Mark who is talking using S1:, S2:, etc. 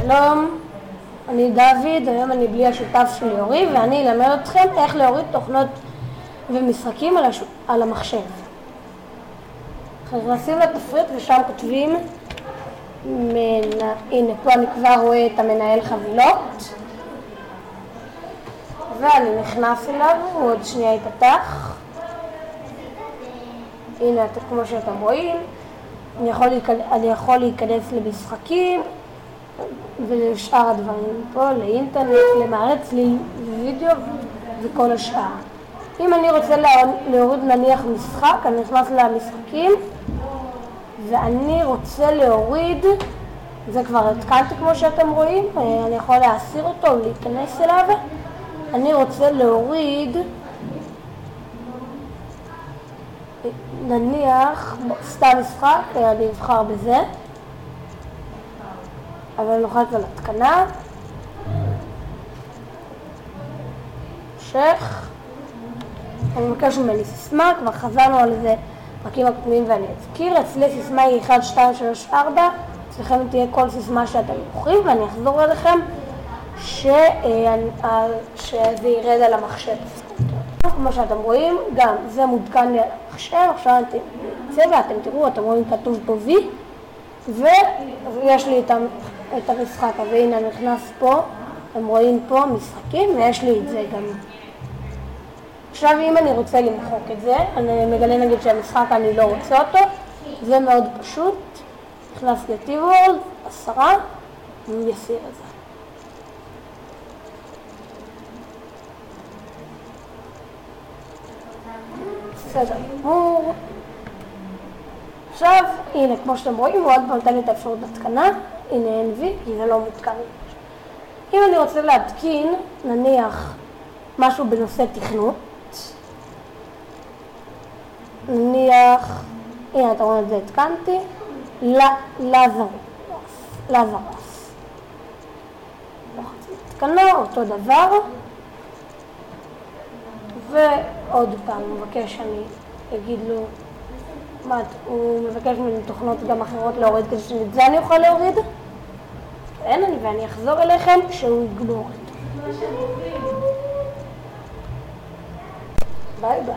S1: שלום, אני דוד, היום אני בלי השותף שלי אורי ואני אלמד אתכם איך להוריד תוכנות ומשחקים על, הש... על המחשב. נכנסים לתפריט ושם כותבים, מנ... הנה פה אני כבר רואה את המנהל חבילות ואני נכנס אליו, הוא עוד שנייה ייפתח. הנה כמו שאתם רואים, אני יכול, להיכנס, אני יכול להיכנס למשחקים ולשאר הדברים פה, לאינטרנט, למערץ, לוידאו וכל השאר. אם אני רוצה להוריד נניח משחק, אני נכנס למשחקים ואני רוצה להוריד, זה כבר התקנתי כמו שאתם רואים, אני יכול להסיר אותו ולהיכנס אליו, אני רוצה להוריד נניח סתם משחק, אני אבחר בזה אבל לוחץ על התקנה, המשך, אני מבקש ממני סיסמה, כבר חזרנו על זה פרקים הקודמים ואני אזכיר, אצלי סיסמה היא 1, 2, 3, 4, אצלכם תהיה כל סיסמה שאתם בוחרים ואני אחזור אליכם ש... שזה ירד על המחשב. כמו שאתם רואים, גם זה מותקן לי על המחשב, עכשיו אתם צבע, אתם תראו, אתם רואים כתוב פה V ויש לי את המשחק, והנה נכנס פה, אתם רואים פה משחקים ויש לי את זה גם. עכשיו אם אני רוצה למחוק את זה, אני מגלה נגיד שהמשחק אני לא רוצה אותו, זה מאוד פשוט, נכנס לטיבורד, עשרה, אני אסיר את זה. בסדר. עכשיו, הנה, כמו שאתם רואים, הוא עוד פעם נותן לי את האפשרות התקנה. הנה וי, כי זה לא מותקן. אם אני רוצה להתקין, נניח, משהו בנושא תכנות, נניח, הנה אתה רואה את זה התקנתי, לזרוס. התקנה, אותו דבר, ועוד פעם, מבקש שאני אגיד לו מה, הוא מבקש ממני תוכנות גם אחרות להוריד כדי שאת זה אני אוכל להוריד? אין אני ואני אחזור אליכם כשהוא יגמור. ביי ביי.